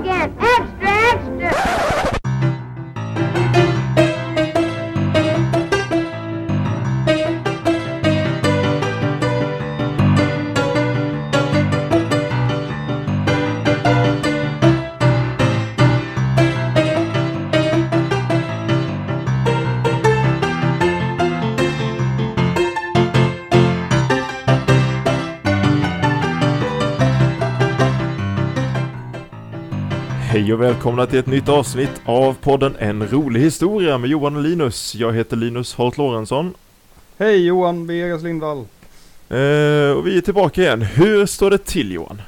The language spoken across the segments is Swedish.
again. Välkomna till ett nytt avsnitt av podden En rolig historia med Johan och Linus. Jag heter Linus Holt Lorentzon. Hej Johan Vegas Lindvall. Eh, och vi är tillbaka igen. Hur står det till Johan?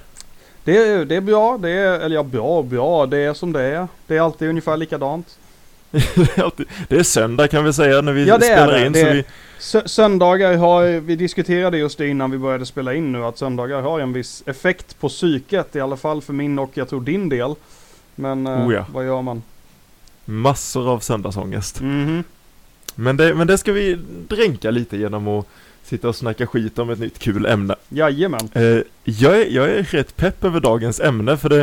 Det är, det är bra, det är, eller ja bra och bra, det är som det är. Det är alltid ungefär likadant. det, är alltid, det är söndag kan vi säga när vi Ja, spelar det. in. Det så vi, Sö- söndagar har, vi diskuterade just det innan vi började spela in nu, att söndagar har en viss effekt på psyket, i alla fall för min och jag tror din del. Men eh, Oh ja. vad gör man? massor av söndagsångest. Mhm. Men det, men det ska vi dränka lite genom att sitta och snacka skit om ett nytt kul ämne. Jajamän. Eh, jag, är, jag är rätt pepp över dagens ämne för det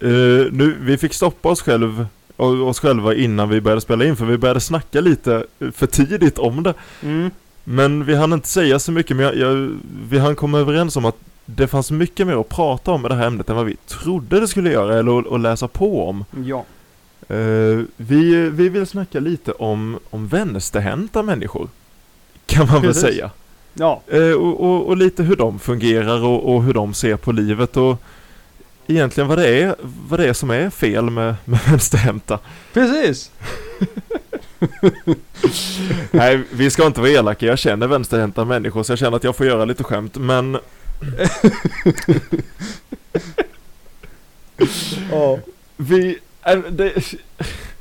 eh, nu, Vi fick stoppa oss själv och oss själva innan vi började spela in för vi började snacka lite för tidigt om det Mm. Men vi hann inte säga så mycket men jag, jag, vi hann komma överens om att det fanns mycket mer att prata om med det här ämnet än vad vi trodde det skulle göra eller att- läsa på om Ja. Eh, vi, vi vill snacka lite om, om vänsterhänta människor Kan man väl säga Ja. Eh, och, och, och lite hur de fungerar och, och hur de ser på livet och egentligen vad det är, vad det är som är fel med, med vänsterhänta. Precis. Nej, vi ska inte vara elaka, jag känner vänsterhänta människor så jag känner att jag får göra lite skämt men Ja. vi, äh, det,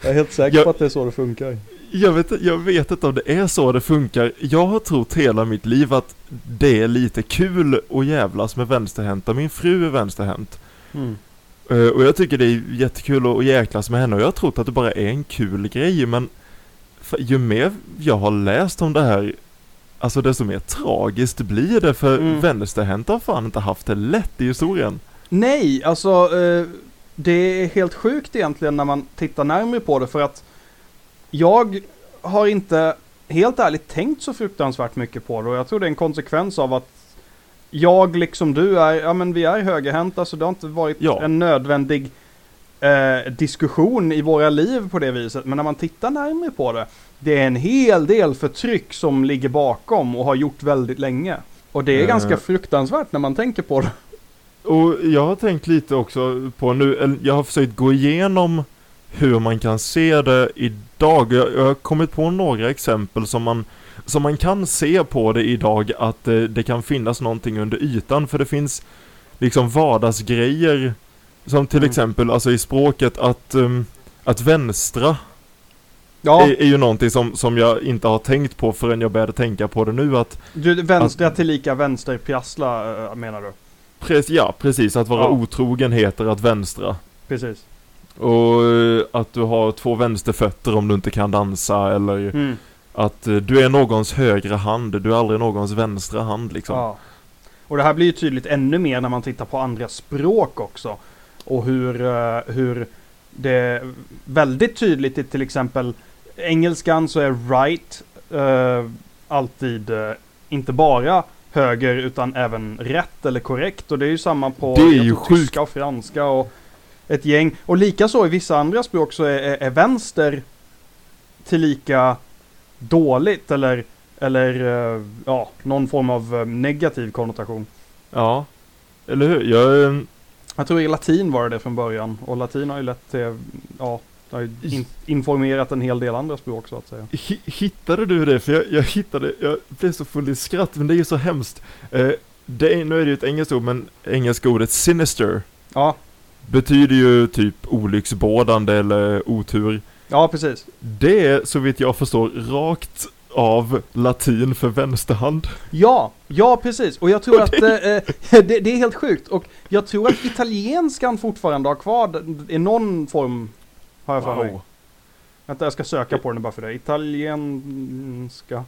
Jag är helt säker Jag- på att det är så det funkar. jag, vet, jag vet inte om det är så det funkar. Jag har trott hela mitt liv att det är lite kul att jävlas med vänsterhänta. Min fru är vänsterhänt. Mm. Eh, Och jag tycker det är jättekul att jäklas med henne och jag har trott att det bara är en kul grej men ju mer jag har läst om det här Alltså desto mer tragiskt blir det för Mm. vänsterhänta har fan inte haft det lätt i historien. Nej, alltså eh, det är helt sjukt egentligen när man tittar närmare på det för att jag har inte helt ärligt tänkt så fruktansvärt mycket på det och jag tror det är en konsekvens av att jag liksom du är, ja men vi är högerhänta så det har inte varit Ja. en nödvändig eh, diskussion i våra liv på det viset. Men när man tittar närmare på det, det är en hel del förtryck som ligger bakom och har gjort väldigt länge. Och det är Eh. ganska fruktansvärt när man tänker på det. Och jag har tänkt lite också på nu, jag har försökt gå igenom hur man kan se det idag. Jag, jag har kommit på några exempel som man, som man kan se på det idag att eh, det kan finnas någonting under ytan för det finns liksom vardagsgrejer som till Mm. exempel alltså i språket att, ehm, att vänstra Ja. är, är ju någonting som, som jag inte har tänkt på förrän jag började tänka på det nu att Du, vänstra tillika vänsterpjassla äh, menar du? Pre- ja, precis. Att vara Ja. otrogen heter att vänstra. Precis. Och eh, att du har två vänsterfötter om du inte kan dansa eller Mm. att eh, du är någons högra hand, du är aldrig någons vänstra hand liksom. Ja. Och det här blir ju tydligt ännu mer när man tittar på andra språk också. Och hur, eh, hur det är väldigt tydligt i till exempel engelskan så är right eh, alltid eh, inte bara höger utan även rätt eller korrekt. Och det är ju samma på Det är jag ju sjukt. tyska och franska och ett gäng. Och likaså i vissa andra språk så är, är, är vänster tillika dåligt eller, eller ja, någon form av negativ konnotation. Ja. Eller hur? Jag, Jag tror i latin var det det från början och latin har ju lett till, ja, har ju in, informerat en hel del andra språk så att säga. hi- hittade du det? För jag, jag hittade, jag blev så full i skratt men det är ju så hemskt. Eh, det är, nu är det ju ett engelskt ord men engelska ordet sinister Ja, betyder ju typ olycksbådande eller otur. ja precis. Det är så vitt jag förstår rakt av latin för vänsterhand. Ja, ja precis. Och jag tror att det- eh, det, det är helt sjukt. Och jag tror att italienskan fortfarande har kvar i någon form, har jag för mig. Wow. Vänta, jag ska söka på den bara för det. Italienska.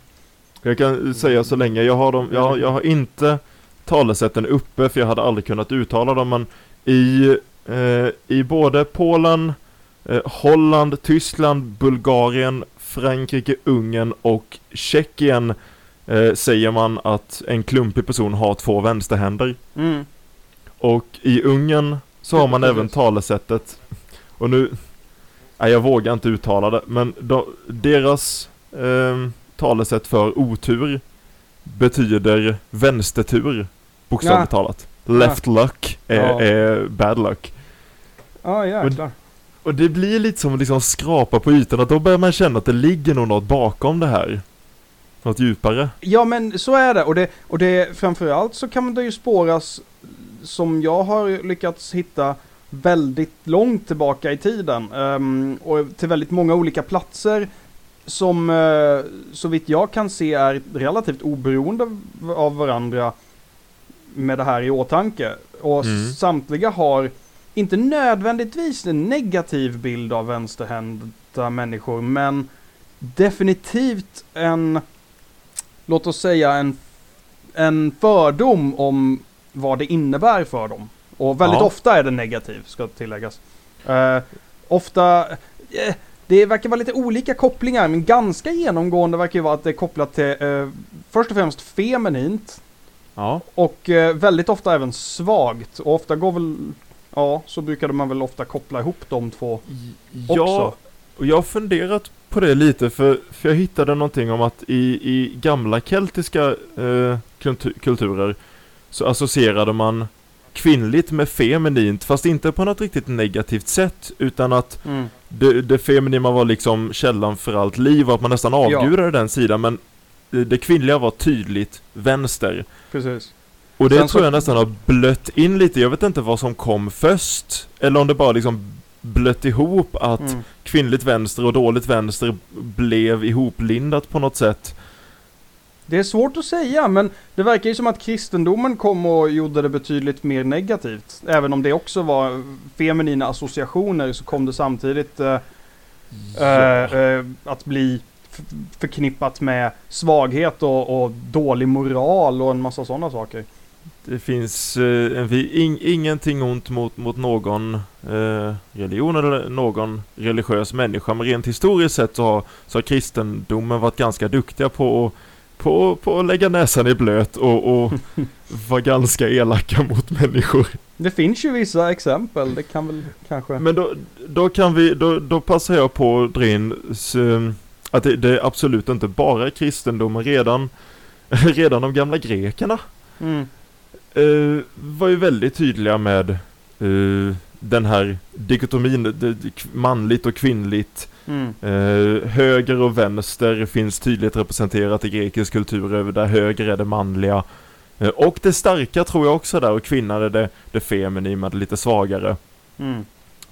Jag kan säga så länge, jag har, dem, jag, jag har inte talesätten uppe för jag hade aldrig kunnat uttala dem men i eh, i både Polen, eh, Holland, Tyskland, Bulgarien, Frankrike, Ungern och Tjeckien eh, säger man att en klumpig person har två vänsterhänder. Mm. Och i Ungern så har man även talesättet, och nu, nej jag vågar inte uttala det, men de, deras eh, talesätt för otur betyder vänstertur, bokstavligt Ja. talat. Left luck är, Ja. är bad luck. Ja, jäklar. Och det blir lite som att liksom skrapa på ytan, att då börjar man känna att det ligger nog något bakom det här. Något djupare. Ja men så är det och det, och det framförallt så kan det ju spåras som jag har lyckats hitta väldigt långt tillbaka i tiden ehm, och till väldigt många olika platser som uh, så vitt jag kan se är relativt oberoende av- av varandra med det här i åtanke. Och Mm. samtliga har inte nödvändigtvis en negativ bild av vänsterhänta människor men definitivt en låt oss säga en, en fördom om vad det innebär för dem. Och väldigt Ja. ofta är det negativ, ska tilläggas. Eh, ofta, eh, det verkar vara lite olika kopplingar, men ganska genomgående verkar ju vara att det är kopplat till eh, först och främst feminint Ja. och eh, väldigt ofta även svagt. Och ofta går väl, ja, så brukade man väl ofta koppla ihop de två Ja, också. och jag har funderat på det lite för, för jag hittade någonting om att i, i gamla keltiska eh, kultu- kulturer så associerade man kvinnligt med feminint fast inte på något riktigt negativt sätt utan att Mm. det, det feminina var liksom källan för allt liv och att man nästan avgudade den sidan men det kvinnliga var tydligt vänster. Precis. Och det Sen tror jag nästan har blött in lite, jag vet inte vad som kom först eller om det bara liksom blött ihop att Mm. kvinnligt vänster och dåligt vänster blev ihoplindat på något sätt. Det är svårt att säga, men det verkar ju som att kristendomen kom och gjorde det betydligt mer negativt. Även om det också var feminina associationer så kom det samtidigt eh, eh, eh, att bli förknippat med svaghet och, och dålig moral och en massa sådana saker. Det finns eh, ing, ingenting ont mot, mot någon eh, religion eller någon religiös människa, men rent historiskt sett så har, så har kristendomen varit ganska duktiga på på, på att lägga näsan i blöt och, och vara ganska elaka mot människor. Det finns ju vissa exempel, det kan väl kanske... Men då, då kan vi, då, då passar jag på att dra in s- att det, det är absolut inte bara kristendomen redan, redan de gamla grekerna Mm. Eh, var ju väldigt tydliga med eh, den här dikotomin, manligt och kvinnligt, Mm. eh, höger och vänster finns tydligt representerat i grekisk kultur, över där höger är det manliga, eh, och det starka tror jag också där, och kvinnan är det, det feminina, det lite svagare. Mm.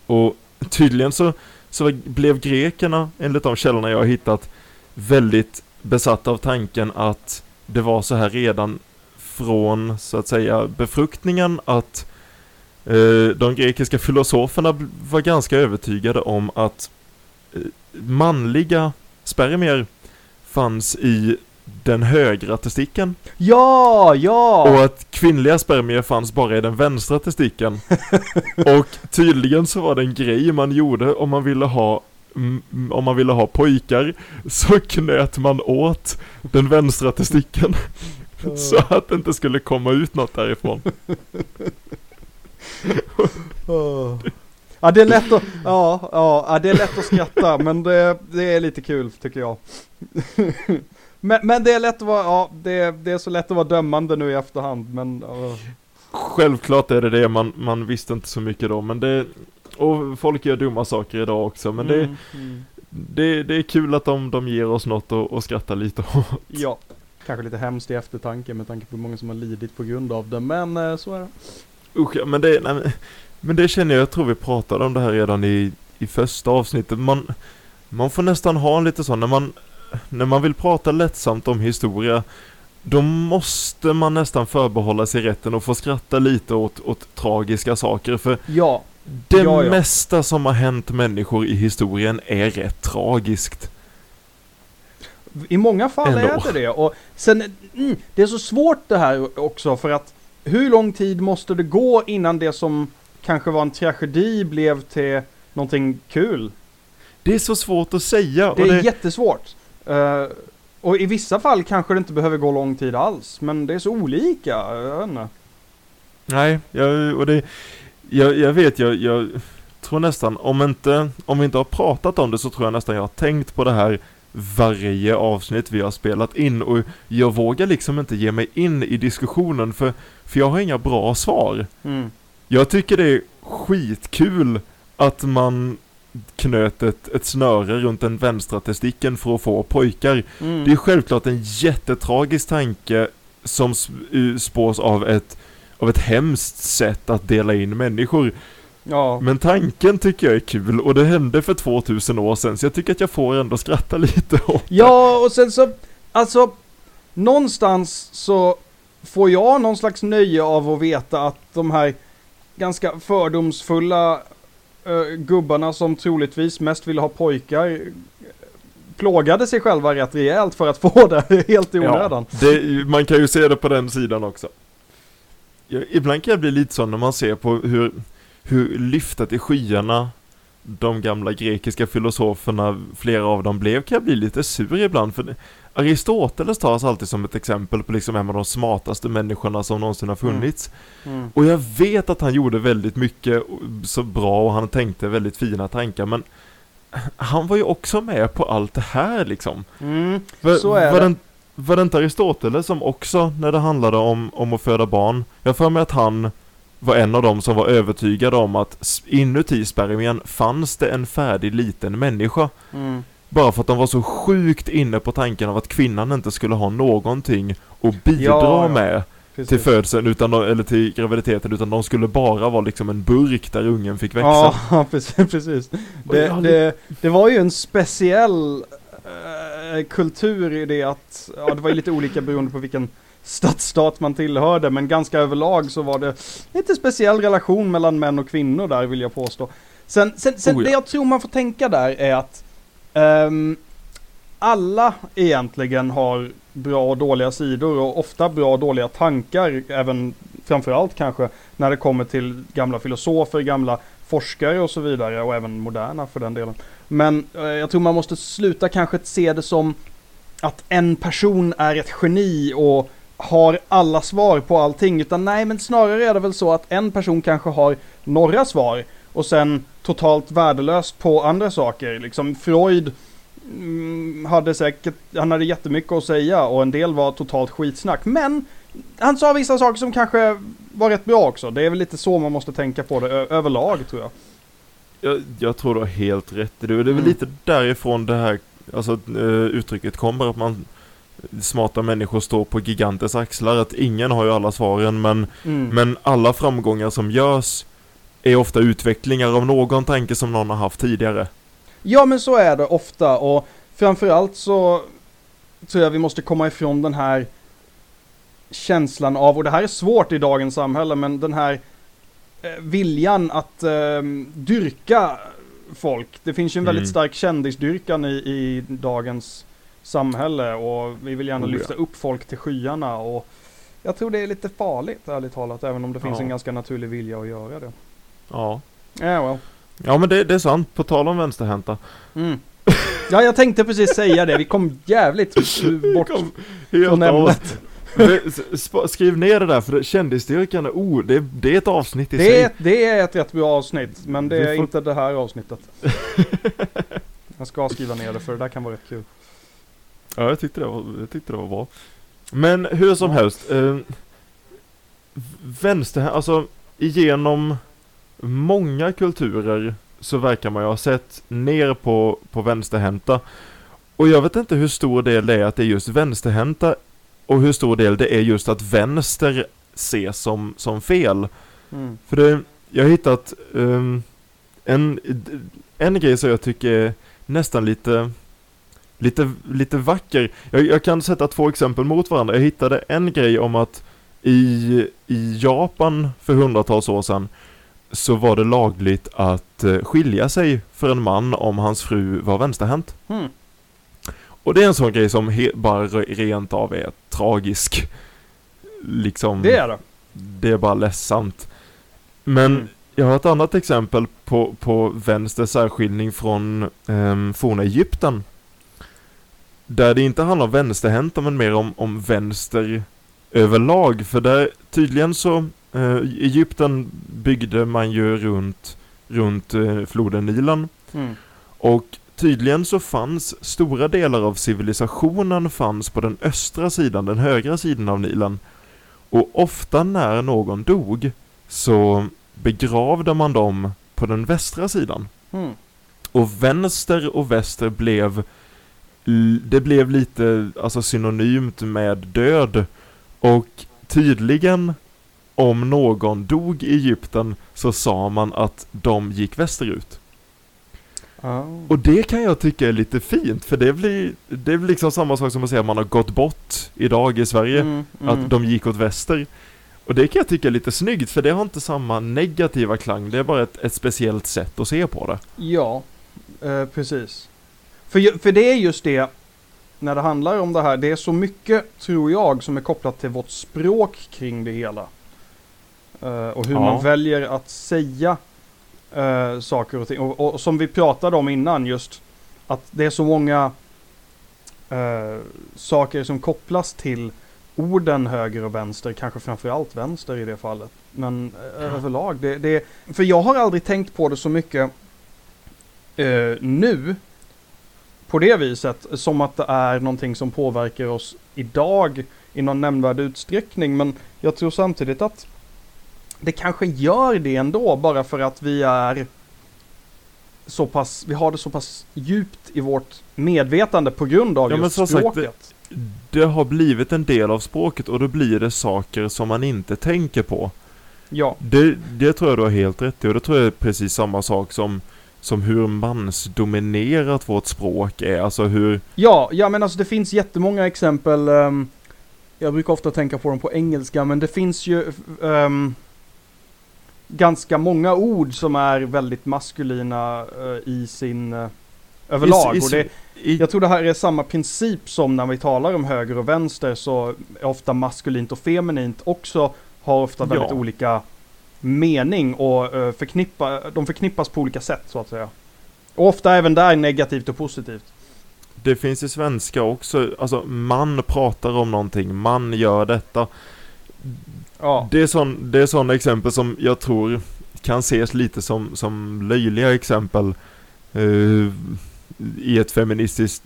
Och tydligen så, så blev grekerna, enligt de källorna jag har hittat, väldigt besatta av tanken att det var så här redan från, så att säga, befruktningen att eh, de grekiska filosoferna var ganska övertygade om att eh, manliga spermier fanns i den högra testikeln Ja, ja! och att kvinnliga spermier fanns bara i den vänstra testikeln. och tydligen så var det en grej man gjorde om man ville ha om man ville ha pojkar så knöt man åt den vänstra testikeln så att det inte skulle komma ut något därifrån. Ja det är lätt att, ja, ja, det är lätt att skratta men det, det är lite kul tycker jag. men, men det är lätt att vara, ja det, det är så lätt att vara dömande nu i efterhand men ja. Självklart är det det, man, man visste inte så mycket då men det och folk gör dumma saker idag också men det, Mm, mm. det, det är kul att de, de ger oss något att, att skratta lite åt. Ja, kanske lite hemskt i eftertanke med tanke på hur många som har lidit på grund av det men eh, så är det. Usch, ja, men det, nej, men- men det känner jag, jag tror vi pratade om det här redan i, i första avsnittet. Man, man får nästan ha en lite sån, när man, när man vill prata lättsamt om historia, då måste man nästan förbehålla sig rätten att få skratta lite åt, åt tragiska saker. För Ja, det Ja, ja. mesta som har hänt människor i historien är rätt tragiskt. I många fall Ändå. är det det. Och sen, mm, det är så svårt det här också för att hur lång tid måste det gå innan det som kanske var en tragedi blev till någonting kul. Det är så svårt att säga. Det är det, jättesvårt. Eh, och i vissa fall kanske det inte behöver gå lång tid alls, men det är så olika. Jag. Nej, jag, och det, jag, jag vet, jag, jag tror nästan, om inte, om vi inte har pratat om det så tror jag nästan jag har tänkt på det här varje avsnitt vi har spelat in och jag vågar liksom inte ge mig in i diskussionen för, för jag har inga bra svar. Mm. Jag tycker det är skitkul att man knöt ett, ett snöre runt den vänstra testikeln för att få pojkar. Mm. Det är självklart en jättetragisk tanke som sp- spås av ett, av ett hemskt sätt att dela in människor. Ja. Men tanken tycker jag är kul och det hände för 2000 år sedan så jag tycker att jag får ändå skratta lite åt det. Ja, och sen så, alltså, någonstans så får jag någon slags nöje av att veta att de här ganska fördomsfulla eh, gubbarna som troligtvis mest ville ha pojkar eh, plågade sig själva rätt rejält för att få det helt i onödan. det, man kan ju se det på den sidan också. Ja, ibland kan jag bli lite så när man ser på hur, hur lyftet i skyarna de gamla grekiska filosoferna, flera av dem blev, kan jag bli lite sur ibland för Aristoteles tas alltid som ett exempel på liksom en av de smartaste människorna som någonsin har funnits. Mm. Och jag vet att han gjorde väldigt mycket så bra och han tänkte väldigt fina tankar men han var ju också med på allt det här liksom. Mm. Var, Så är var det. Var det inte Aristoteles som också, när det handlade om, om att föda barn, jag för mig att han var en av dem som var övertygad om att inuti spermien fanns det en färdig liten människa. Mm. Bara för att de var så sjukt inne på tanken av att kvinnan inte skulle ha någonting att bidra Ja, ja. med Precis. till födseln, utan de, eller till graviditeten, utan de skulle bara vara liksom en burk där ungen fick växa. Ja, precis. precis. Det, det, det var ju en speciell eh, kultur i det att, ja det var ju lite olika beroende på vilken stadsstat man tillhörde, men ganska överlag så var det lite speciell relation mellan män och kvinnor där vill jag påstå. Sen, sen, sen Oh ja. det jag tror man får tänka där är att ehm, alla egentligen har bra och dåliga sidor och ofta bra och dåliga tankar, även framförallt kanske när det kommer till gamla filosofer, gamla forskare och så vidare och även moderna för den delen. Men eh, jag tror man måste sluta kanske se det som att en person är ett geni och har alla svar på allting, utan nej, men snarare är det väl så att en person kanske har några svar och sen totalt värdelöst på andra saker. Liksom Freud mm, hade säkert, han hade jättemycket att säga och en del var totalt skitsnack, men han sa vissa saker som kanske var rätt bra också. Det är väl lite så man måste tänka på det överlag tror jag. Jag, jag tror du har helt rätt i det. Det är väl Mm. lite därifrån det här alltså, eh, uttrycket kommer, att man smarta människor står på giganters axlar, att ingen har ju alla svaren, men, Mm. men alla framgångar som görs är ofta utvecklingar av någon tanke som någon har haft tidigare. Ja men så är det ofta och framförallt så tror jag vi måste komma ifrån den här känslan av, och det här är svårt i dagens samhälle, men den här eh, viljan att eh, dyrka folk. Det finns ju en väldigt Mm. stark kändisdyrkan i, i dagens samhälle och vi vill gärna Oh, ja. lyfta upp folk till skyarna och jag tror det är lite farligt ärligt talat, även om det finns Ja. en ganska naturlig vilja att göra det. Ja. Ja, well. Ja men det, det är sant, på tal om vänsterhänta. Mm. Ja, jag tänkte precis säga det. Vi kom jävligt bort Kom från ämnet. Skriv ner det där för kändisstyrkan, oh, det, det är ett avsnitt i Det sig. är, det är ett rätt bra avsnitt, men det är får- inte det här avsnittet. Jag ska skriva ner det, för det där kan vara rätt kul. Ja, jag tyckte det var, jag tyckte det var bra. Men hur som helst. Eh, vänster, alltså igenom många kulturer så verkar man ju ha sett ner på, på vänsterhänta. Och jag vet inte hur stor del det är att det är just vänsterhänta och hur stor del det är just att vänster ses som, som fel. Mm. För det, jag har hittat ehm, en, en grej som jag tycker är nästan lite, lite, lite vacker. Jag, jag kan sätta två exempel mot varandra. Jag hittade en grej om att i, i Japan för hundratals år sedan så var det lagligt att eh, skilja sig för en man om hans fru var vänsterhänt. Mm. Och det är en sån grej som he, bara re- rent av är tragisk. Liksom Det är det. det är bara ledsamt. Men Mm. Jag har ett annat exempel på, på vänster särskiljning från um, forna Egypten. Där det inte handlar om vänsterhänta men mer om, om vänster överlag. För där tydligen så, uh, Egypten byggde man ju runt, runt uh, floden Nilen. Mm. Och tydligen så fanns stora delar av civilisationen fanns på den östra sidan, den högra sidan av Nilen. Och ofta när någon dog så begravde man dem på den västra sidan. Mm. Och vänster och väster blev det blev lite alltså synonymt med död och tydligen om någon dog i Egypten så sa man att de gick västerut. Oh. Och det kan jag tycka är lite fint för det blir, det blir liksom samma sak som att säga att man har gått bort idag i Sverige. Mm, mm. Att de gick åt väster. Och det kan jag tycka är lite snyggt för det har inte samma negativa klang. Det är bara ett, ett speciellt sätt att se på det. Ja, eh, precis. För, för det är just det, när det handlar om det här, det är så mycket, tror jag, som är kopplat till vårt språk kring det hela. Eh, och hur Ja. man väljer att säga eh, saker och ting. Och, och som vi pratade om innan, just att det är så många eh, saker som kopplas till orden höger och vänster, kanske framförallt vänster i det fallet. Men eh, överlag, det, det, för jag har aldrig tänkt på det så mycket nu på det viset som att det är någonting som påverkar oss idag i någon nämnvärd utsträckning. Men jag tror samtidigt att det kanske gör det ändå bara för att vi är så pass, vi har det så pass djupt i vårt medvetande på grund av Ja, men just som sagt, språket. Det har blivit en del av språket och då blir det saker som man inte tänker på. Ja, Det, det tror jag du har helt rätt i och det tror jag är precis samma sak som, som hur mansdominerat vårt språk är. Alltså hur, ja, ja men alltså det finns jättemånga exempel. ehm, jag brukar ofta tänka på dem på engelska, men det finns ju ehm, ganska många ord som är väldigt maskulina eh, i sin uh, överlag. i, och det, i, jag tror det här är samma princip som när vi talar om höger och vänster så är ofta maskulint och feminint också har ofta väldigt Ja. olika mening och eh, förknippa, de förknippas på olika sätt så att säga. Och ofta även där negativt och positivt. det finns i svenska också, alltså man pratar om någonting, man gör detta. Ja, Det är sån, det är sådana exempel som jag tror kan ses lite som, som löjliga exempel eh, i ett feministiskt,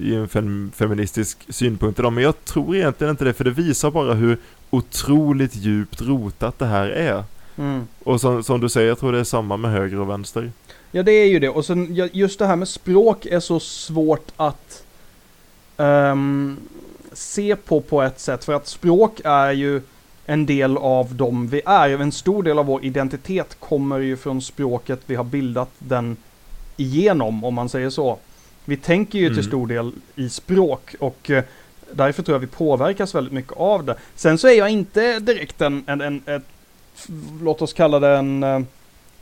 i en fem, feministisk synpunkt idag. Men jag tror egentligen inte det, för det visar bara hur otroligt djupt rotat det här är. Mm. Och som, som du säger, jag tror det är samma med höger och vänster. ja det är ju det. Och sen just det här med språk är så svårt att ehm, se på på ett sätt. För att språk är ju en del av dem vi är. En stor del av vår identitet kommer ju från språket vi har bildat den igenom, om man säger så. Vi tänker ju till Mm. stor del i språk och eh, därför tror jag vi påverkas väldigt mycket av det. Sen så är jag inte direkt en, en, en ett, låt oss kalla det en eh,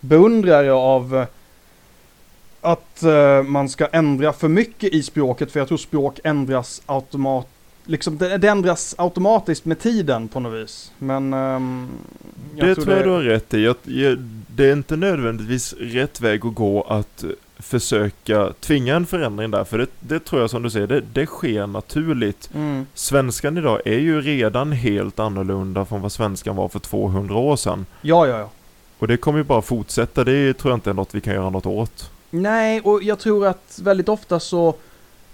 beundrare av eh, att eh, man ska ändra för mycket i språket, för jag tror språk ändras automat liksom det, det ändras automatiskt med tiden på något vis. Men ehm, det tror jag du har rätt i. Jag, jag, det är inte nödvändigtvis rätt väg att gå att försöka tvinga en förändring där, för det, det tror jag som du säger, det, det sker naturligt. Mm, Svenskan idag är ju redan helt annorlunda från vad svenskan var för 200 år sedan. ja, ja, ja. Och det kommer ju bara fortsätta, det tror jag inte är något vi kan göra något åt. Nej, och jag tror att väldigt ofta så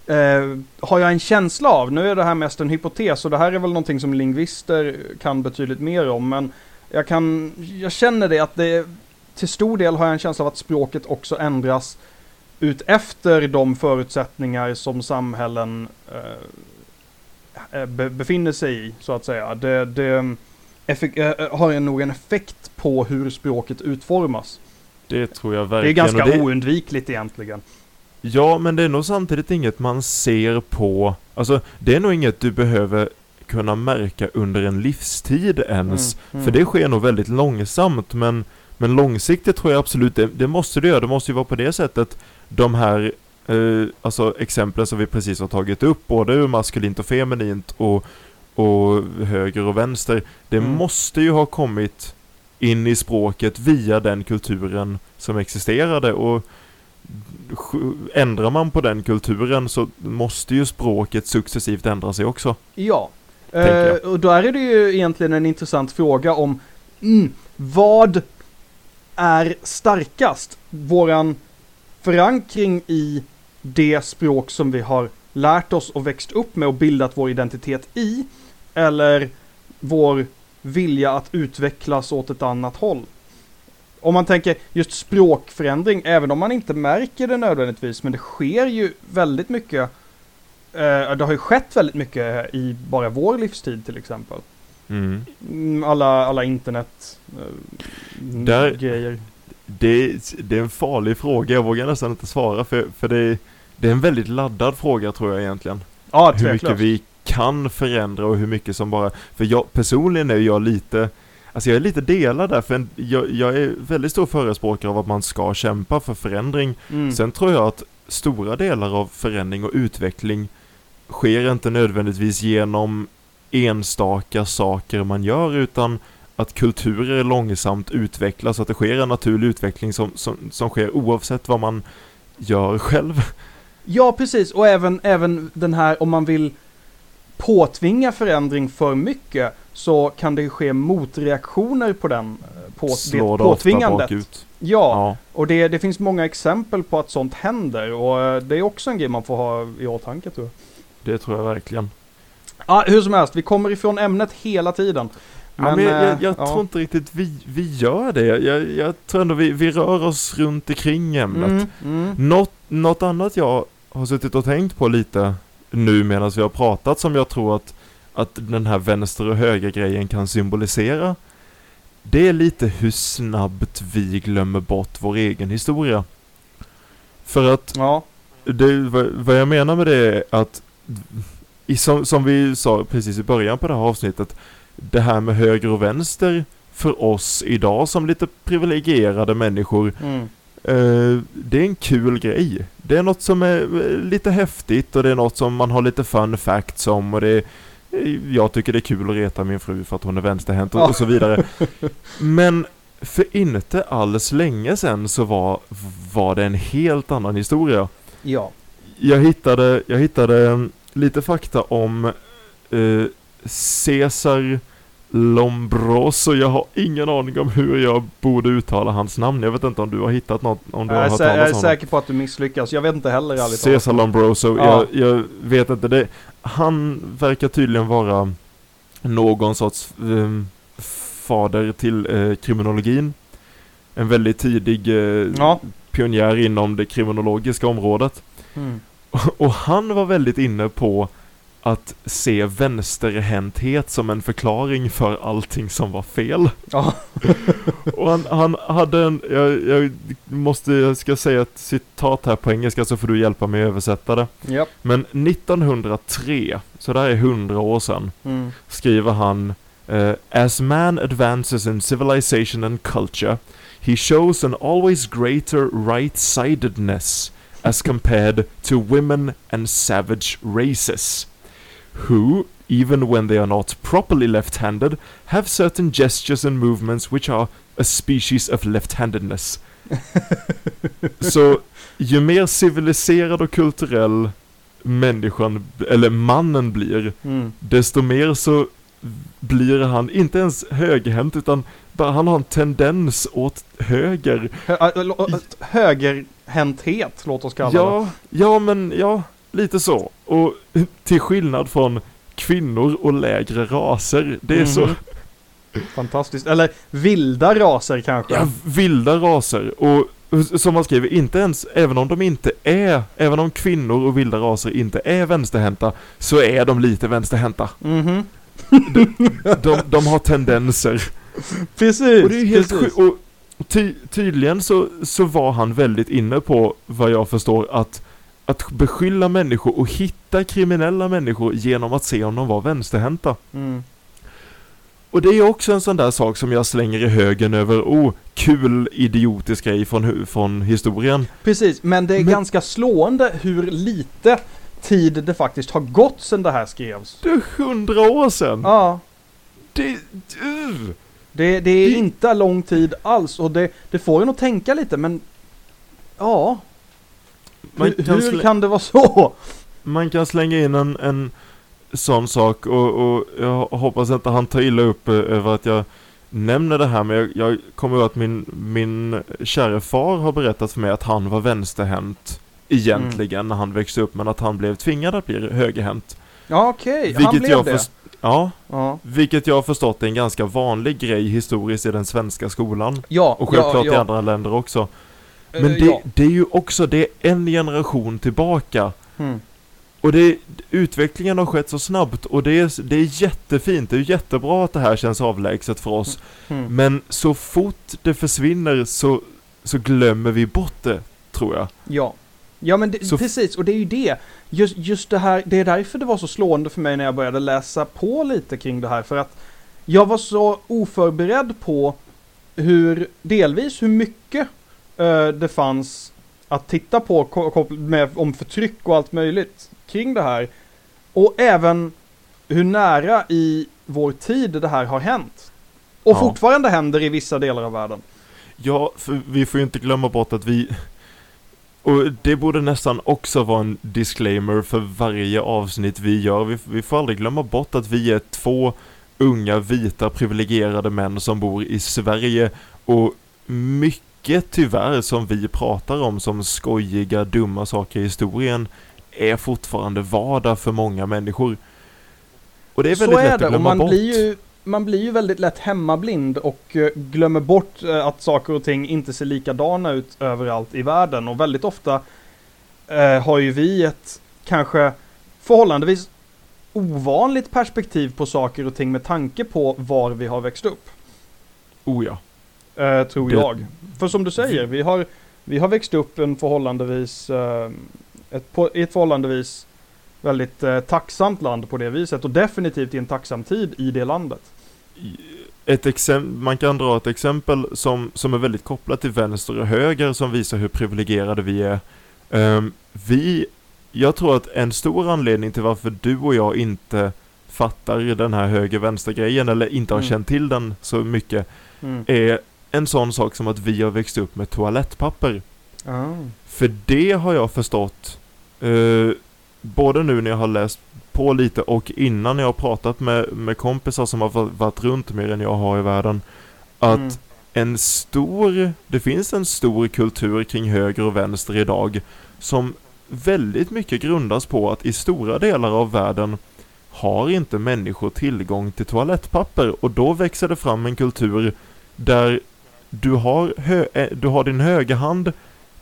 eh, har jag en känsla av, nu är det här mest en hypotes och det här är väl någonting som lingvister kan betydligt mer om, men jag kan, jag känner det att det till stor del har jag en känsla av att språket också ändras ut efter de förutsättningar som samhällen eh, eh, be, befinner sig i, så att säga. Det, det effek- eh, har nog en effekt på hur språket utformas. Det tror jag Det är verkligen. ganska det, oundvikligt egentligen. Ja, men det är nog samtidigt inget man ser på, alltså det är nog inget du behöver kunna märka under en livstid ens. Mm, mm. För det sker nog väldigt långsamt, men, men långsiktigt tror jag absolut det, det måste det göra. Det måste ju vara på det sättet de här eh, alltså exemplen som vi precis har tagit upp, både ur maskulint och feminint och, och höger och vänster, det Mm. måste ju ha kommit in i språket via den kulturen som existerade och ändrar man på den kulturen så måste ju språket successivt ändra sig också. Ja. Eh, och då är det ju egentligen en intressant fråga om mm, vad är starkast? Våran förankring i det språk som vi har lärt oss och växt upp med och bildat vår identitet i? Eller vår vilja att utvecklas åt ett annat håll? Om man tänker just språkförändring, även om man inte märker det nödvändigtvis, men det sker ju väldigt mycket Eh, det har ju skett väldigt mycket i bara vår livstid till exempel. Mm. Alla, alla internet eh, Där- grejer. Det, det är en farlig fråga, jag vågar nästan inte svara för, för det, det är en väldigt laddad fråga tror jag egentligen. Ja, hur mycket vi kan förändra och hur mycket som bara... För jag, personligen är jag lite... Alltså jag är lite delad där, för en, jag, jag är väldigt stor förespråkare av att man ska kämpa för förändring. Mm. Sen tror jag att stora delar av förändring och utveckling sker inte nödvändigtvis genom enstaka saker man gör, utan att kulturer långsamt utvecklas, att det sker en naturlig utveckling som, som, som sker oavsett vad man gör själv. Ja, precis. Och även, även den här, om man vill påtvinga förändring för mycket, så kan det ske motreaktioner på den, eh, på Slår det påtvingandet. Ja, Ja. och det, det finns många exempel på att sånt händer, och eh, det är också en grej man får ha i åtanke tror jag. Det tror jag verkligen. Ja, hur som helst, vi kommer ifrån ämnet hela tiden. Men, men jag, jag, eh, jag ja. tror inte riktigt vi, vi gör det. Jag, jag tror ändå vi, vi rör oss runt omkring ämnet. Mm, mm. Något, något annat jag har suttit och tänkt på lite nu medan vi har pratat som jag tror att, att den här vänster och höger grejen kan symbolisera. Det är lite hur snabbt vi glömmer bort vår egen historia. För att Ja, det, vad jag menar med det är att i, som, som vi sa precis i början på det här avsnittet Det här med höger och vänster för oss idag som lite privilegierade människor mm. eh, Det är en kul grej Det är något som är eh, lite häftigt och det är något som man har lite fun facts om och det är, eh, Jag tycker det är kul att reta min fru för att hon är vänsterhänt och, Ja. och så vidare Men för inte alls länge sedan så var, var det en helt annan historia ja. jag hittade, jag hittade lite fakta om eh, Cesar Lombroso. Jag har ingen aning om hur jag borde uttala hans namn. Jag vet inte om du har hittat något, om du Jag har hört sä- jag är talas säker på att du misslyckas. Jag vet inte heller ärligt Cesar. Lombroso, Ja. jag, jag vet inte. Det, han verkar tydligen vara någon sorts ehm, fader till eh, kriminologin. En väldigt tidig eh, Ja. pionjär inom det kriminologiska området. Mm. Och han var väldigt inne på att se vänsterhänthet som en förklaring för allting som var fel. Ja. Och han, han hade en, jag, jag måste, jag ska säga ett citat här på engelska så får du hjälpa mig att översätta det. Japp. Men 1903, så det här är 100 år sedan, Mm. skriver han eh, As man advances in civilization and culture, he shows an always greater right-sidedness as compared to women and savage races, who, even when they are not properly left-handed, have certain gestures and movements which are a species of left-handedness. Så ju mer civiliserad och kulturell människan, eller mannen blir, Mm. desto mer så blir han inte ens högerhänt utan bara han har en tendens åt höger. Hö- äh, högerhänthet, låt oss kalla det. Ja, ja men ja, lite så. Och till skillnad från kvinnor och lägre raser, det är så, Mhm. Fantastiskt. Eller vilda raser kanske. ja, vilda raser. Och som man skriver, inte ens, även om de inte är, även om kvinnor och vilda raser inte är vänsterhänta, så är de lite vänsterhänta. Mhm. De, de har tendenser. Precis. Och det är helt precis. Och ty, tydligen så, så var han väldigt inne på, vad jag förstår, att, att beskylla människor och hitta kriminella människor genom att se om de var vänsterhänta. Mm. Och det är också en sån där sak som jag slänger i högen över, oh, kul idiotisk grej från, från historien. Precis, men det är Men- ganska slående hur lite tid det faktiskt har gått sedan det här skrevs. Det är hundra år sedan! Ja, Det, uh, Det, det är Det- inte lång tid alls och det, det får en att tänka lite men Ja, Man hur, kan, hur slä, kan det vara så? man kan slänga in en, en sån sak och, och jag hoppas inte han tar illa upp eh, över att jag nämner det här men jag, jag kommer ihåg att min, min kära far har berättat för mig att han var vänsterhänt egentligen när han växte upp men att han blev tvingad att bli högerhänt. Ja okej, han Vilket blev jag det. Ja, Ja, vilket jag har förstått är en ganska vanlig grej historiskt i den svenska skolan. ja, Och självklart ja, i ja. andra länder också. Eh, Men det, ja. det är ju också, det är en generation tillbaka. Mm. Och det, utvecklingen har skett så snabbt och det är, det är jättefint, det är jättebra att det här känns avlägset för oss. Mm. Men så fort det försvinner så, så glömmer vi bort det, tror jag. Ja. Ja men det, precis, och det är ju det. Just, just det här, det är därför det var så slående för mig när jag började läsa på lite kring det här. För att jag var så oförberedd på hur, delvis hur mycket eh, det fanns att titta på med, om förtryck och allt möjligt kring det här. Och även hur nära i vår tid det här har hänt. Och Ja. fortfarande händer i vissa delar av världen. Ja, för vi får ju inte glömma bort att vi och det borde nästan också vara en disclaimer för varje avsnitt vi gör. Vi, vi får aldrig glömma bort att vi är två unga, vita, privilegierade män som bor i Sverige och mycket tyvärr som vi pratar om som skojiga, dumma saker i historien är fortfarande vardag för många människor. Och det är väldigt Så är lätt det att och glömma man bort. blir, ju, man blir ju väldigt lätt hemmablind och eh, glömmer bort eh, att saker och ting inte ser likadana ut överallt i världen och väldigt ofta eh, har ju vi ett kanske förhållandevis ovanligt perspektiv på saker och ting med tanke på var vi har växt upp. Oh ja. Eh, tror Det- jag. För som du säger, vi har, vi har växt upp en förhållandevis, eh, ett, på, ett förhållandevis väldigt eh, tacksamt land på det viset och definitivt i en tacksam tid i det landet. Ett exempel, man kan dra ett exempel som, som är väldigt kopplat till vänster och höger som visar hur privilegierade vi är. Ehm, vi, jag tror att en stor anledning till varför du och jag inte fattar den här höger-vänster-grejen eller inte har Mm. känt till den så mycket Mm. är en sån sak som att vi har växt upp med toalettpapper. Ah. För det har jag förstått eh, både nu när jag har läst på lite och innan jag har pratat med, med kompisar som har va- varit runt mer än jag har i världen. Att Mm. en stor, det finns en stor kultur kring höger och vänster idag som väldigt mycket grundas på att i stora delar av världen har inte människor tillgång till toalettpapper och då växer det fram en kultur där du har, eh, du har din högra hand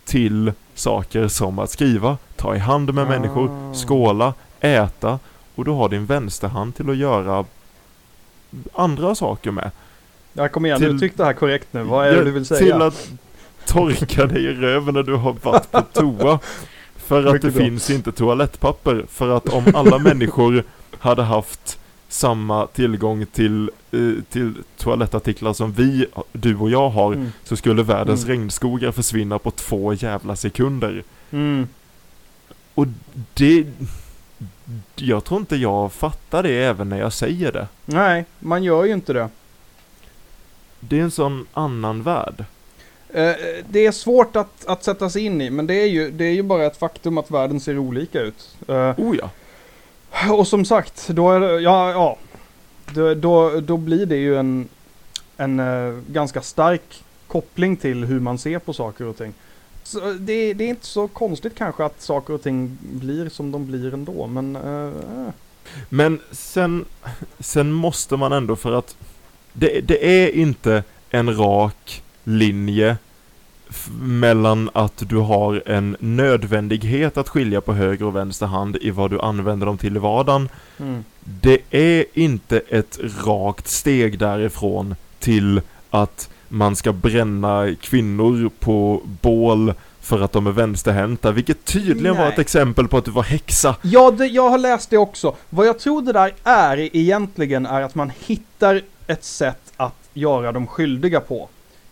till saker som att skriva, ta i hand med Ah. människor, skåla, äta och du har din vänsterhand till att göra andra saker med. Ja, kom igen, Till- du tyckte det här korrekt nu. Vad är det Ja, du vill säga? Till att torka dig i röven när du har varit på toa. För att det bra. finns inte toalettpapper. För att om alla människor hade haft samma tillgång till, eh, till toalettartiklar som vi, du och jag har, Mm. så skulle världens Mm. regnskogar försvinna på två jävla sekunder. Mm. Och det... Jag tror inte jag fattar det även när jag säger det. Nej, man gör ju inte det. Det är en sån annan värld. Eh, det är svårt att, att sätta sig in i, men det är, ju, det är ju bara ett faktum att världen ser olika ut. Eh, Oh ja. och som sagt, då är det, ja, ja. Då, då, då blir det ju en, en eh, ganska stark koppling till hur man ser på saker och ting. Så det, det är inte så konstigt kanske att saker och ting blir som de blir ändå, men... eh, eh. Men sen, sen måste man ändå för att det, det är inte en rak linje mellan att du har en nödvändighet att skilja på höger och vänster hand i vad du använder dem till i vardagen. Mm. Det är inte ett rakt steg därifrån till att man ska bränna kvinnor på bål för att de är vänsterhänta, vilket tydligen var Nej. ett exempel på att du var häxa. Ja, det, jag har läst det också. Vad jag tror det där är egentligen är att man hittar ett sätt att göra dem skyldiga på.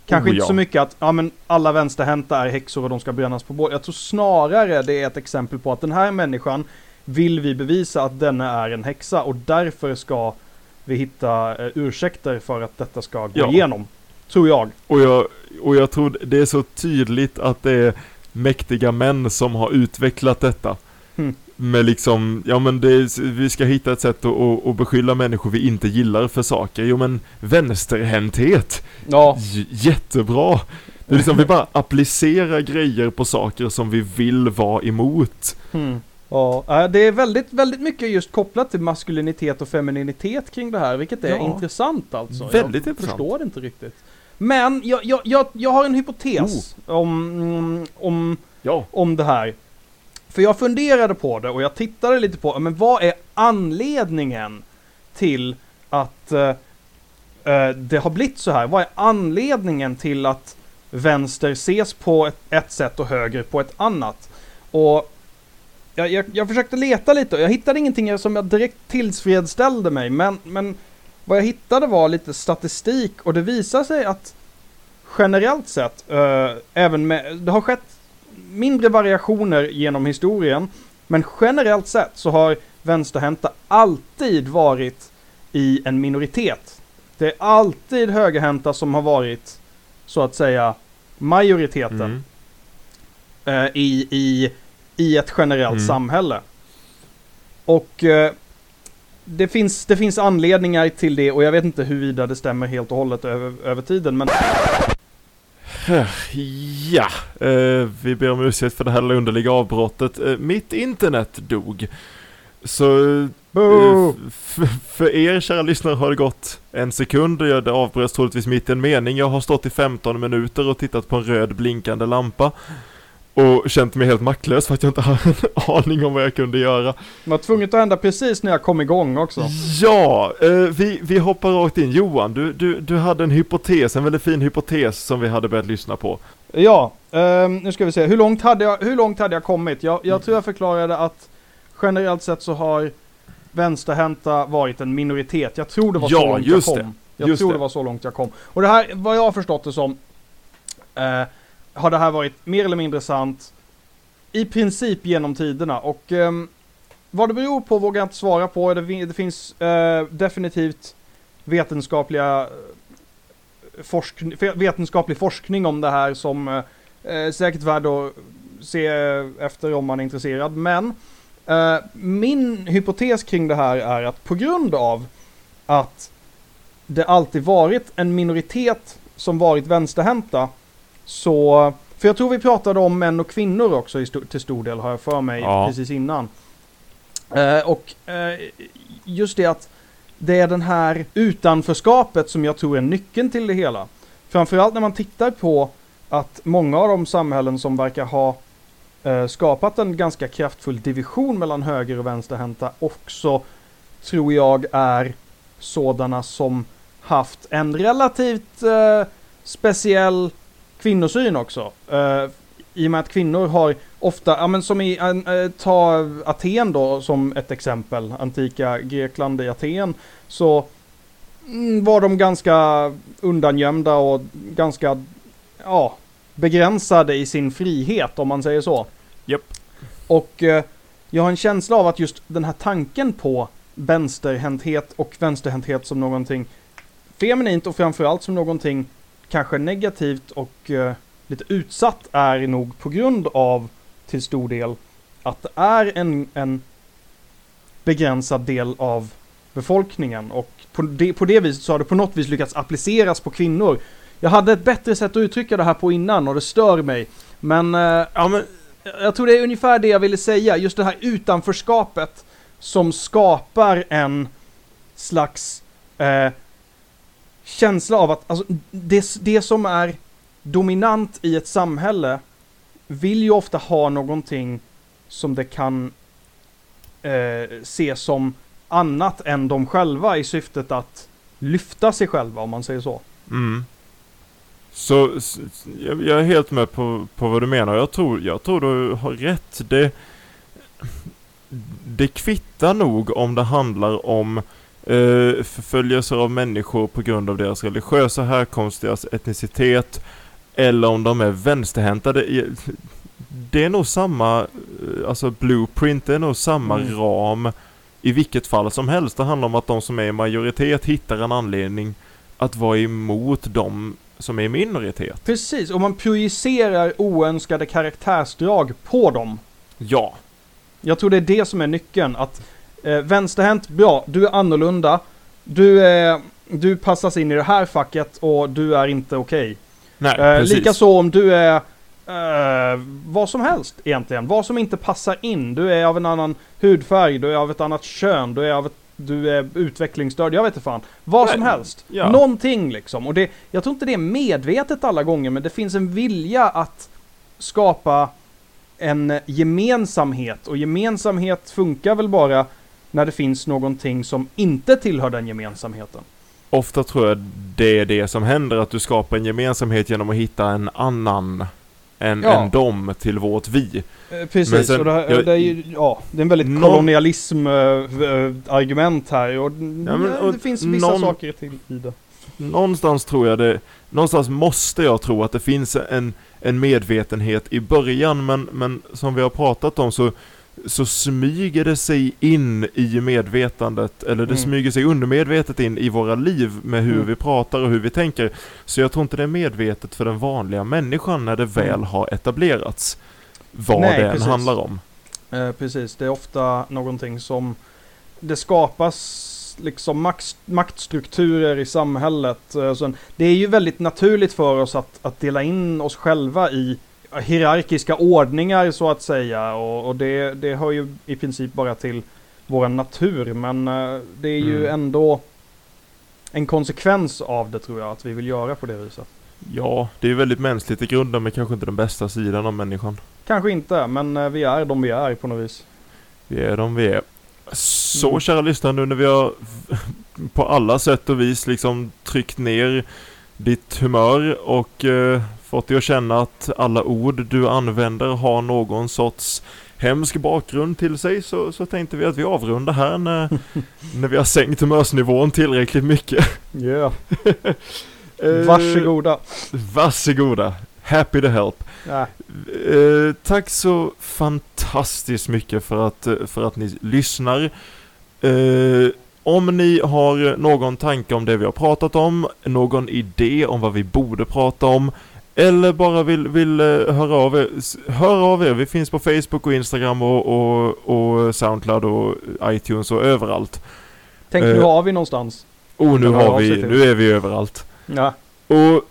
Kanske Oh, inte ja. så mycket att ja, men alla vänsterhänta är häxor och de ska brännas på bål. Jag tror snarare det är ett exempel på att den här människan vill vi bevisa att denna är en häxa och därför ska vi hitta eh, ursäkter för att detta ska gå Ja. igenom. Tror jag. Och jag, och jag tror det är så tydligt att det är mäktiga män som har utvecklat detta. Mm. Med liksom, ja men det, vi ska hitta ett sätt att, att, att beskylla människor vi inte gillar för saker. Jo men vänsterhänthet, Ja, J- jättebra! Det är liksom, vi bara applicerar grejer på saker som vi vill vara emot. Hmm. Ja, det är väldigt, väldigt mycket just kopplat till maskulinitet och femininitet kring det här, vilket är Ja. intressant alltså. Väldigt jag intressant. förstår det inte riktigt. Men jag, jag, jag, jag har en hypotes om, mm, om, Ja. om det här. För jag funderade på det och jag tittade lite på, men vad är anledningen till att eh, eh, det har blivit så här? Vad är anledningen till att vänster ses på ett, ett sätt och höger på ett annat? Och jag, jag, jag försökte leta lite och jag hittade ingenting som jag direkt tillfredsställde mig, men, men vad jag hittade var lite statistik och det visar sig att generellt sett, eh, även med, det har skett mindre variationer genom historien, men generellt sett så har vänsterhänta alltid varit i en minoritet. Det är alltid högerhänta som har varit, så att säga, majoriteten Mm. eh, i, i, i ett generellt Mm. samhälle. Och eh, det, finns, det finns anledningar till det och jag vet inte huruvida det stämmer helt och hållet över, över tiden. Men Ja, eh, vi ber om ursäkt för det här underliga avbrottet. Eh, mitt internet dog. Så eh, för er kära lyssnare har det gått en sekund och jag- avbröts troligtvis mitt i en mening. Jag har stått i 15 minuter och tittat på en röd blinkande lampa. Och känt mig helt maktlös för att jag inte har en aning om vad jag kunde göra. det var tvunget att hända precis när jag kom igång också. Ja, eh, vi, vi hoppar rakt in. Johan, du, du, du hade en hypotes, en väldigt fin hypotes som vi hade börjat lyssna på. Ja, ehm, nu ska vi se. Hur långt hade jag, hur långt hade jag kommit? Jag, jag tror jag förklarade att generellt sett så har vänsterhänta varit en minoritet. Jag tror det var så Ja, långt just jag det. kom. Jag Just tror det. det. var så långt jag kom. Och det här, vad jag har förstått det som, eh, har det här varit mer eller mindre sant i princip genom tiderna. Och eh, vad det beror på vågar jag inte svara på. Det, det finns eh, definitivt vetenskapliga eh, forsk vetenskaplig forskning om det här som eh, eh, säkert värd att se efter om man är intresserad. Men eh, min hypotes kring det här är att på grund av att det alltid varit en minoritet som varit vänsterhänta så för jag tror vi pratade om män och kvinnor också i sto- till stor del har jag för mig Ja. precis innan. Eh, och eh, just det att det är den här utanförskapet som jag tror är nyckeln till det hela. Framförallt när man tittar på att många av de samhällen som verkar ha eh, skapat en ganska kraftfull division mellan höger och vänsterhänta också tror jag är sådana som haft en relativt eh, speciell kvinnosyn också. Eh, I och med att kvinnor har ofta, ja men som i, eh, ta Aten då som ett exempel, antika Grekland i Aten, så mm, var de ganska undangömda och ganska, ja, begränsade i sin frihet om man säger så. Japp. Och eh, jag har en känsla av att just den här tanken på vänsterhänthet och vänsterhänthet som någonting feminint och framförallt som någonting kanske negativt och eh, lite utsatt är nog på grund av till stor del att det är en, en begränsad del av befolkningen och på det, på det viset så har det på något vis lyckats appliceras på kvinnor. Jag hade ett bättre sätt att uttrycka det här på innan och det stör mig. Men, eh, ja, men jag tror det är ungefär det jag ville säga. Just det här utanförskapet som skapar en slags eh, känsla av att alltså, det, det som är dominant i ett samhälle vill ju ofta ha någonting som det kan eh, se som annat än de själva i syftet att lyfta sig själva om man säger så. Mm. Så, jag, jag är helt med på, på vad du menar. Jag tror, jag tror du har rätt. Det, det kvittar nog om det handlar om eh, förföljelser av människor på grund av deras religiösa härkomst, deras etnicitet eller om de är vänsterhänta. Det, det är nog samma, eh, alltså blueprint, det är nog samma Mm. ram i vilket fall som helst. Det handlar om att de som är i majoritet hittar en anledning att vara emot de som är i minoritet. Precis, och man projicerar oönskade karaktärsdrag på dem. Ja, Jag tror det är det som är nyckeln. Att eh, vänsterhänt, bra, du är annorlunda. Du, är, du passas in i det här facket och du är inte okej. nej Eh. Likaså om du är eh, vad som helst egentligen. Vad som inte passar in. Du är av en annan hudfärg, du är av ett annat kön, du är av ett du är utvecklingsstörd, jag vet inte fan. Vad Nej, som helst. ja. Någonting liksom. Och det, jag tror inte det är medvetet alla gånger, men det finns en vilja att skapa en gemensamhet. Och gemensamhet funkar väl bara när det finns någonting som inte tillhör den gemensamheten. Ofta tror jag det är det som händer, att du skapar en gemensamhet genom att hitta en annan än, Ja. än dem till vårt vi. Eh, Men Precis, sen- och det, jag- det är ju, ja, det är en väldigt Någon- kolonialism-argument här och, men, ja, och det finns vissa någon- saker till i det. Någonstans tror jag det, någonstans måste jag tro att det finns en, en medvetenhet i början, men, men som vi har pratat om så, så smyger det sig in i medvetandet, eller det Mm. smyger sig undermedvetet in i våra liv med hur Mm. vi pratar och hur vi tänker. Så jag tror inte det är medvetet för den vanliga människan när det väl Mm. har etablerats. Vad Nej, det än precis. handlar om. Eh, precis, det är ofta någonting som det skapas liksom maktstrukturer i samhället. Eh, det är ju väldigt naturligt för oss att, att dela in oss själva i hierarkiska ordningar så att säga. Och, och det, det hör ju i princip bara till vår natur. Men eh, det är ju Mm. ändå en konsekvens av det tror jag, att vi vill göra på det viset. Ja, det är väldigt mänskligt i grunden, men kanske inte den bästa sidan av människan. Kanske inte, men eh, vi är de vi är på något vis. Vi är de vi är. Så Mm. kära lyssnare, nu när vi har på alla sätt och vis liksom tryckt ner ditt humör och eh, fått dig att känna att alla ord du använder har någon sorts hemsk bakgrund till sig så, så tänkte vi att vi avrundar här när, när vi har sänkt humörsnivån tillräckligt mycket. Yeah. Eh, Varsågoda. Varsågoda. Happy to help. Ja. Eh, tack så fantastiskt mycket för att, för att ni lyssnar. Eh, om ni har någon tanke om det vi har pratat om, någon idé om vad vi borde prata om, eller bara vill, vill eh, höra av er, hör av er. Vi finns på Facebook och Instagram och, och, och Soundcloud och iTunes och överallt. Tänk Eh, nu har vi någonstans. Och nu har vi, nu är vi överallt. Ja. Och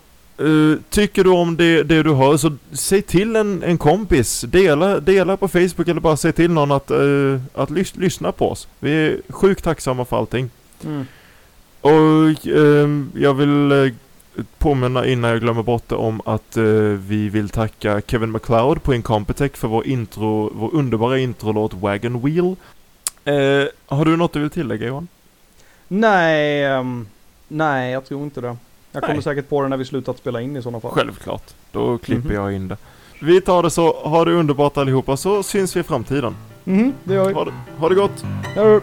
eh, tycker du om det, det du hör så säg till en, en kompis. Dela, dela på Facebook eller bara säg till någon att, eh, att lys, lyssna på oss. Vi är sjukt tacksamma för allting. Mm. Och ehm, jag vill eh, påminna innan jag glömmer bort det om att eh, vi vill tacka Kevin MacLeod på Incompetech för vår intro, vår underbara introlåt Wagon Wheel. Eh, har du något du vill tillägga Johan? Nej, ehm, nej jag tror inte det. Jag kommer Nej. säkert på det när vi slutat spela in i sådana fall. Självklart. Då klipper Mhm. jag in det. Vi tar det så. Ha det underbart allihopa så syns vi i framtiden. Mhm, det gör vi. Ha det, ha det gott! Ja.